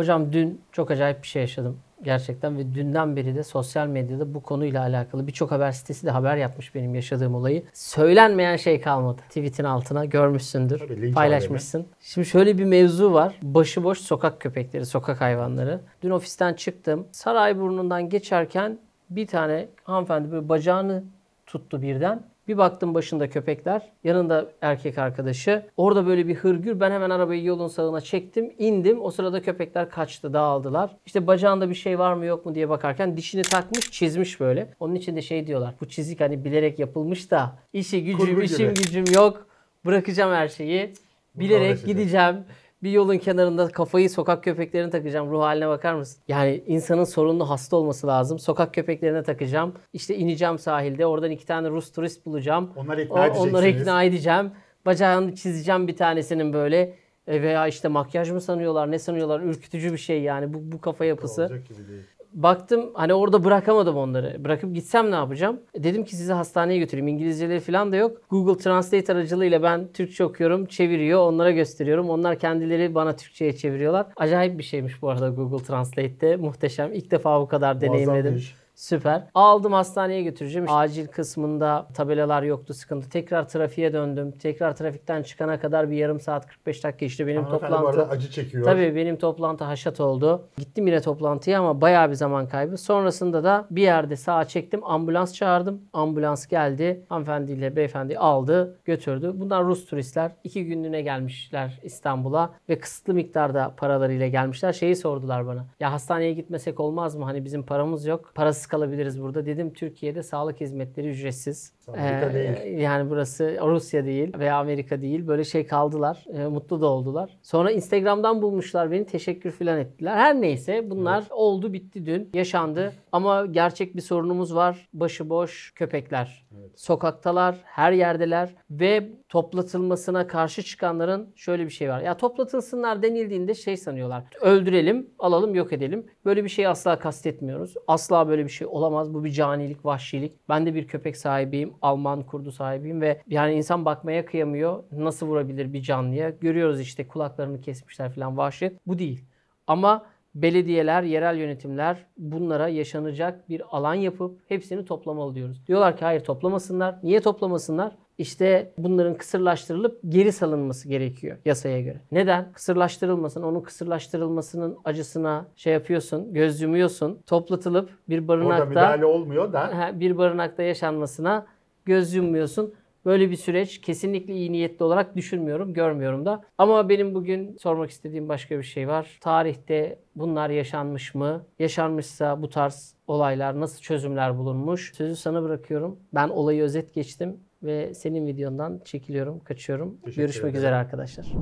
Hocam dün çok acayip bir şey yaşadım gerçekten ve dünden beri de sosyal medyada bu konuyla alakalı birçok haber sitesi de haber yapmış benim yaşadığım olayı. Söylenmeyen şey kalmadı. Tweet'in altına görmüşsündür, Tabii, paylaşmışsın. Şimdi şöyle bir mevzu var. Başıboş sokak köpekleri, sokak hayvanları. Dün ofisten çıktım. Sarayburnu'ndan geçerken bir tane hanımefendi böyle bacağını tuttu birden. Bir baktım başında köpekler, yanında erkek arkadaşı. Orada böyle bir hırgür. Ben hemen arabayı yolun sağına çektim, indim. O sırada köpekler kaçtı, dağıldılar. İşte bacağında bir şey var mı yok mu diye bakarken dişini takmış, çizmiş böyle. Onun için de şey diyorlar. Bu çizik hani bilerek yapılmış da işi gücüm, Kurgu işim gibi. gücüm yok. Bırakacağım her şeyi. Bilerek gideceğim. Bir yolun kenarında kafayı sokak köpeklerine takacağım. Ruh haline bakar mısın? Yani insanın sorunlu hasta olması lazım. Sokak köpeklerine takacağım. İşte ineceğim sahilde. Oradan iki tane Rus turist bulacağım. Onları ikna O-. Onları ikna edeceğim. Bacağını çizeceğim bir tanesinin böyle. E, Veya işte makyaj mı sanıyorlar, ne sanıyorlar? Ürkütücü bir şey yani bu, bu kafa yapısı. Olacak gibi değil. Baktım hani orada bırakamadım onları. Bırakıp gitsem ne yapacağım? E, Dedim ki sizi hastaneye götüreyim. İngilizceleri falan da yok. Google Translate aracılığıyla ben Türkçe okuyorum, çeviriyor, onlara gösteriyorum. Onlar kendileri bana Türkçe'ye çeviriyorlar. Acayip bir şeymiş bu arada Google Translate'te. Muhteşem. İlk defa bu kadar deneyimledim. Muazzam bir iş. Süper. Aldım hastaneye götüreceğim. Acil kısmında tabelalar yoktu sıkıntı. Tekrar trafiğe döndüm. Tekrar trafikten çıkana kadar bir yarım saat 45 dakika işte benim Hanımefendi bu toplantı. arada acı çekiyor. Tabii benim toplantı haşat oldu. Gittim yine toplantıya ama bayağı bir zaman kaybı. Sonrasında da bir yerde sağa çektim. Ambulans çağırdım. Ambulans geldi. Hanımefendiyle beyefendi aldı, götürdü. Bunlar Rus turistler. iki günlüğüne gelmişler İstanbul'a ve kısıtlı miktarda paralarıyla gelmişler. Şeyi sordular bana. Ya hastaneye gitmesek olmaz mı? Hani bizim paramız yok. Parasız kalabiliriz burada. Dedim Türkiye'de sağlık hizmetleri ücretsiz. Amerika Ee, değil. Yani burası Rusya değil veya Amerika değil. Böyle şey kaldılar. e, mutlu da oldular. Sonra Instagram'dan bulmuşlar beni. Teşekkür falan ettiler. Her neyse bunlar oldu bitti dün. Yaşandı. Ama gerçek bir sorunumuz var. Başıboş köpekler. Sokaktalar, her yerdeler ve toplatılmasına karşı çıkanların şöyle bir şey var. Ya toplatılsınlar denildiğinde şey sanıyorlar. Öldürelim, alalım, yok edelim. Böyle bir şeyi asla kastetmiyoruz. Asla böyle bir şey olamaz. Bu bir canilik, vahşilik. Ben de bir köpek sahibiyim. Alman kurdu sahibiyim ve yani insan bakmaya kıyamıyor. Nasıl vurabilir bir canlıya? Görüyoruz işte kulaklarını kesmişler falan vahşet. Bu değil. Ama belediyeler, yerel yönetimler bunlara yaşanacak bir alan yapıp hepsini toplamalı diyoruz. Diyorlar ki hayır toplamasınlar. Niye toplamasınlar? İşte bunların kısırlaştırılıp geri salınması gerekiyor yasaya göre. Neden? Kısırlaştırılmasın. Onun kısırlaştırılmasının acısına şey yapıyorsun, göz yumuyorsun. Toplatılıp bir Orada barınakta müdahale olmuyor da bir barınakta yaşanmasına göz yummuyorsun. Böyle bir süreç kesinlikle iyi niyetli olarak düşünmüyorum, görmüyorum da. Ama benim bugün sormak istediğim başka bir şey var. Tarihte bunlar yaşanmış mı? Yaşanmışsa bu tarz olaylar nasıl çözümler bulunmuş? Sözü sana bırakıyorum. Ben olayı özet geçtim ve senin videondan çekiliyorum, kaçıyorum. Teşekkür Görüşmek ederim. üzere arkadaşlar.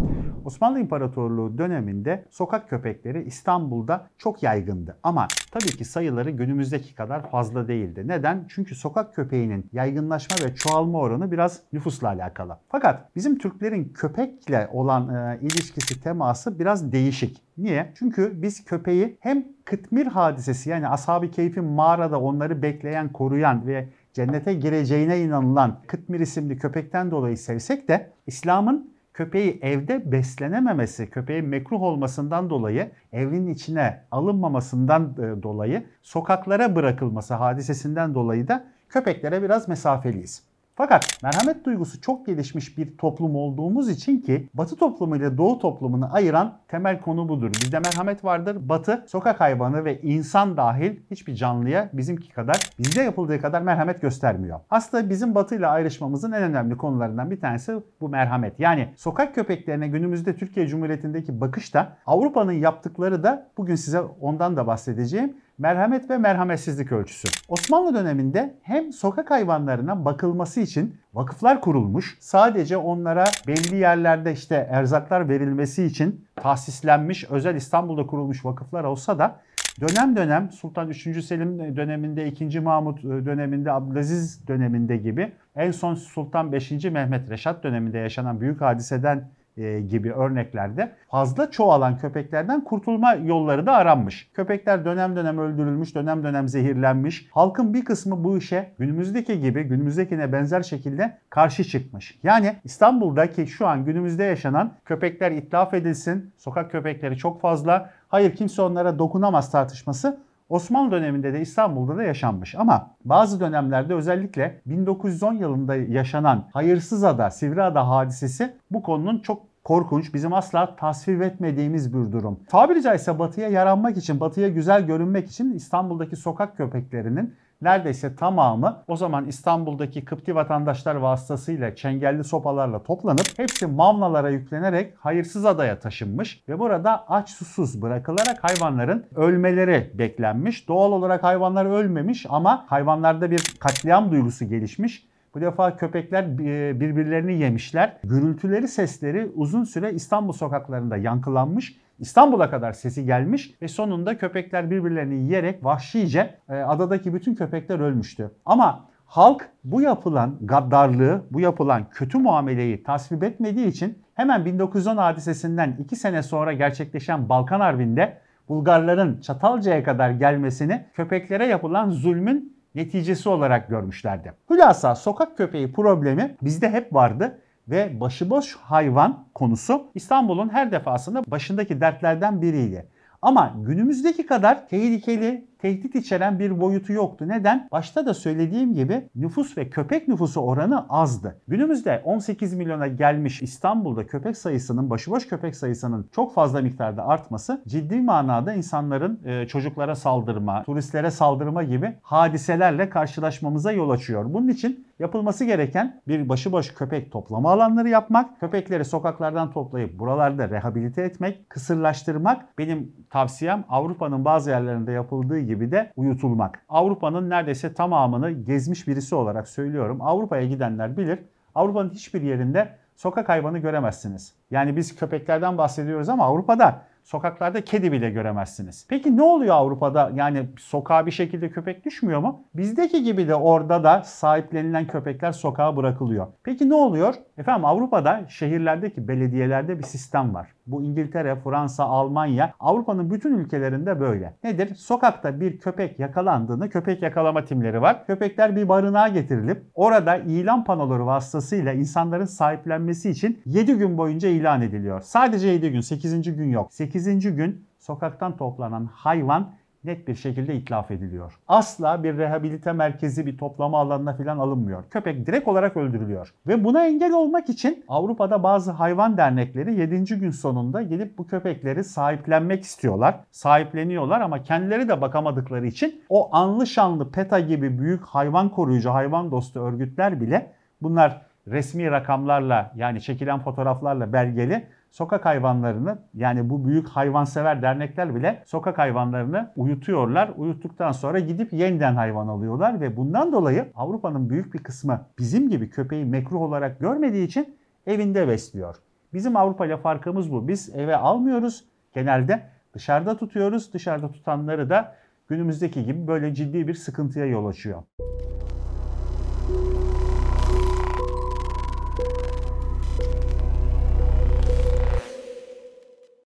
Osmanlı İmparatorluğu döneminde sokak köpekleri İstanbul'da çok yaygındı. Ama tabii ki sayıları günümüzdeki kadar fazla değildi. Neden? Çünkü sokak köpeğinin yaygınlaşma ve çoğalma oranı biraz nüfusla alakalı. Fakat bizim Türklerin köpekle olan e, ilişkisi, teması biraz değişik. Niye? Çünkü biz köpeği hem kıtmir hadisesi yani ashab-ı keyfin mağarada onları bekleyen, koruyan ve cennete gireceğine inanılan Kıtmir isimli köpekten dolayı sevsek de İslam'ın köpeği evde beslenememesi, köpeğin mekruh olmasından dolayı evin içine alınmamasından e, dolayı sokaklara bırakılması hadisesinden dolayı da köpeklere biraz mesafeliyiz. Fakat merhamet duygusu çok gelişmiş bir toplum olduğumuz için ki Batı toplumu ile Doğu toplumunu ayıran temel konu budur. Bizde merhamet vardır. Batı sokak hayvanı ve insan dahil hiçbir canlıya bizimki kadar, bizde yapıldığı kadar merhamet göstermiyor. Aslında bizim Batı ile ayrışmamızın en önemli konularından bir tanesi bu merhamet. Yani sokak köpeklerine günümüzde Türkiye Cumhuriyeti'ndeki bakış da Avrupa'nın yaptıkları da bugün size ondan da bahsedeceğim merhamet ve merhametsizlik ölçüsü. Osmanlı döneminde hem sokak hayvanlarına bakılması için vakıflar kurulmuş. Sadece onlara belli yerlerde işte erzaklar verilmesi için tahsislenmiş özel İstanbul'da kurulmuş vakıflar olsa da dönem dönem Sultan 3. Selim döneminde, 2. Mahmut döneminde, Abdülaziz döneminde gibi en son Sultan 5. Mehmet Reşat döneminde yaşanan büyük hadiseden e, gibi örneklerde fazla çoğalan köpeklerden kurtulma yolları da aranmış. Köpekler dönem dönem öldürülmüş, dönem dönem zehirlenmiş. Halkın bir kısmı bu işe günümüzdeki gibi, günümüzdekine benzer şekilde karşı çıkmış. Yani İstanbul'daki şu an günümüzde yaşanan köpekler itlaf edilsin, sokak köpekleri çok fazla, hayır kimse onlara dokunamaz tartışması Osmanlı döneminde de İstanbul'da da yaşanmış ama bazı dönemlerde özellikle 1910 yılında yaşanan Hayırsızada, Sivriada hadisesi bu konunun çok korkunç, bizim asla tasvip etmediğimiz bir durum. Tabiri caizse batıya yaranmak için, batıya güzel görünmek için İstanbul'daki sokak köpeklerinin neredeyse tamamı o zaman İstanbul'daki Kıpti vatandaşlar vasıtasıyla çengelli sopalarla toplanıp hepsi mavnalara yüklenerek hayırsız adaya taşınmış ve burada aç susuz bırakılarak hayvanların ölmeleri beklenmiş. Doğal olarak hayvanlar ölmemiş ama hayvanlarda bir katliam duygusu gelişmiş. Bu defa köpekler e, birbirlerini yemişler. Gürültüleri, sesleri uzun süre İstanbul sokaklarında yankılanmış. İstanbul'a kadar sesi gelmiş ve sonunda köpekler birbirlerini yiyerek vahşice e, adadaki bütün köpekler ölmüştü. Ama halk bu yapılan gaddarlığı, bu yapılan kötü muameleyi tasvip etmediği için hemen 1910 hadisesinden 2 sene sonra gerçekleşen Balkan Harbi'nde Bulgarların Çatalca'ya kadar gelmesini köpeklere yapılan zulmün neticesi olarak görmüşlerdi. Hülasa sokak köpeği problemi bizde hep vardı ve başıboş hayvan konusu İstanbul'un her defasında başındaki dertlerden biriydi. Ama günümüzdeki kadar tehlikeli, tehdit içeren bir boyutu yoktu. Neden? Başta da söylediğim gibi nüfus ve köpek nüfusu oranı azdı. Günümüzde 18 milyona gelmiş İstanbul'da köpek sayısının, başıboş köpek sayısının çok fazla miktarda artması ciddi manada insanların e, çocuklara saldırma, turistlere saldırma gibi hadiselerle karşılaşmamıza yol açıyor. Bunun için yapılması gereken bir başıboş köpek toplama alanları yapmak, köpekleri sokaklardan toplayıp buralarda rehabilite etmek, kısırlaştırmak benim tavsiyem Avrupa'nın bazı yerlerinde yapıldığı gibi de uyutulmak. Avrupa'nın neredeyse tamamını gezmiş birisi olarak söylüyorum. Avrupa'ya gidenler bilir. Avrupa'nın hiçbir yerinde sokak hayvanı göremezsiniz. Yani biz köpeklerden bahsediyoruz ama Avrupa'da sokaklarda kedi bile göremezsiniz. Peki ne oluyor Avrupa'da? Yani sokağa bir şekilde köpek düşmüyor mu? Bizdeki gibi de orada da sahiplenilen köpekler sokağa bırakılıyor. Peki ne oluyor? Efendim Avrupa'da şehirlerdeki belediyelerde bir sistem var. Bu İngiltere, Fransa, Almanya, Avrupa'nın bütün ülkelerinde böyle. Nedir? Sokakta bir köpek yakalandığını köpek yakalama timleri var. Köpekler bir barınağa getirilip orada ilan panoları vasıtasıyla insanların sahiplenmesi için 7 gün boyunca ilan ediliyor. Sadece 7 gün, 8. gün yok. 8. gün sokaktan toplanan hayvan net bir şekilde itlaf ediliyor. Asla bir rehabilite merkezi, bir toplama alanına falan alınmıyor. Köpek direkt olarak öldürülüyor. Ve buna engel olmak için Avrupa'da bazı hayvan dernekleri 7. gün sonunda gelip bu köpekleri sahiplenmek istiyorlar. Sahipleniyorlar ama kendileri de bakamadıkları için o anlı şanlı PETA gibi büyük hayvan koruyucu, hayvan dostu örgütler bile bunlar resmi rakamlarla yani çekilen fotoğraflarla belgeli sokak hayvanlarını yani bu büyük hayvansever dernekler bile sokak hayvanlarını uyutuyorlar. Uyuttuktan sonra gidip yeniden hayvan alıyorlar ve bundan dolayı Avrupa'nın büyük bir kısmı bizim gibi köpeği mekruh olarak görmediği için evinde besliyor. Bizim Avrupa ile farkımız bu. Biz eve almıyoruz. Genelde dışarıda tutuyoruz. Dışarıda tutanları da günümüzdeki gibi böyle ciddi bir sıkıntıya yol açıyor.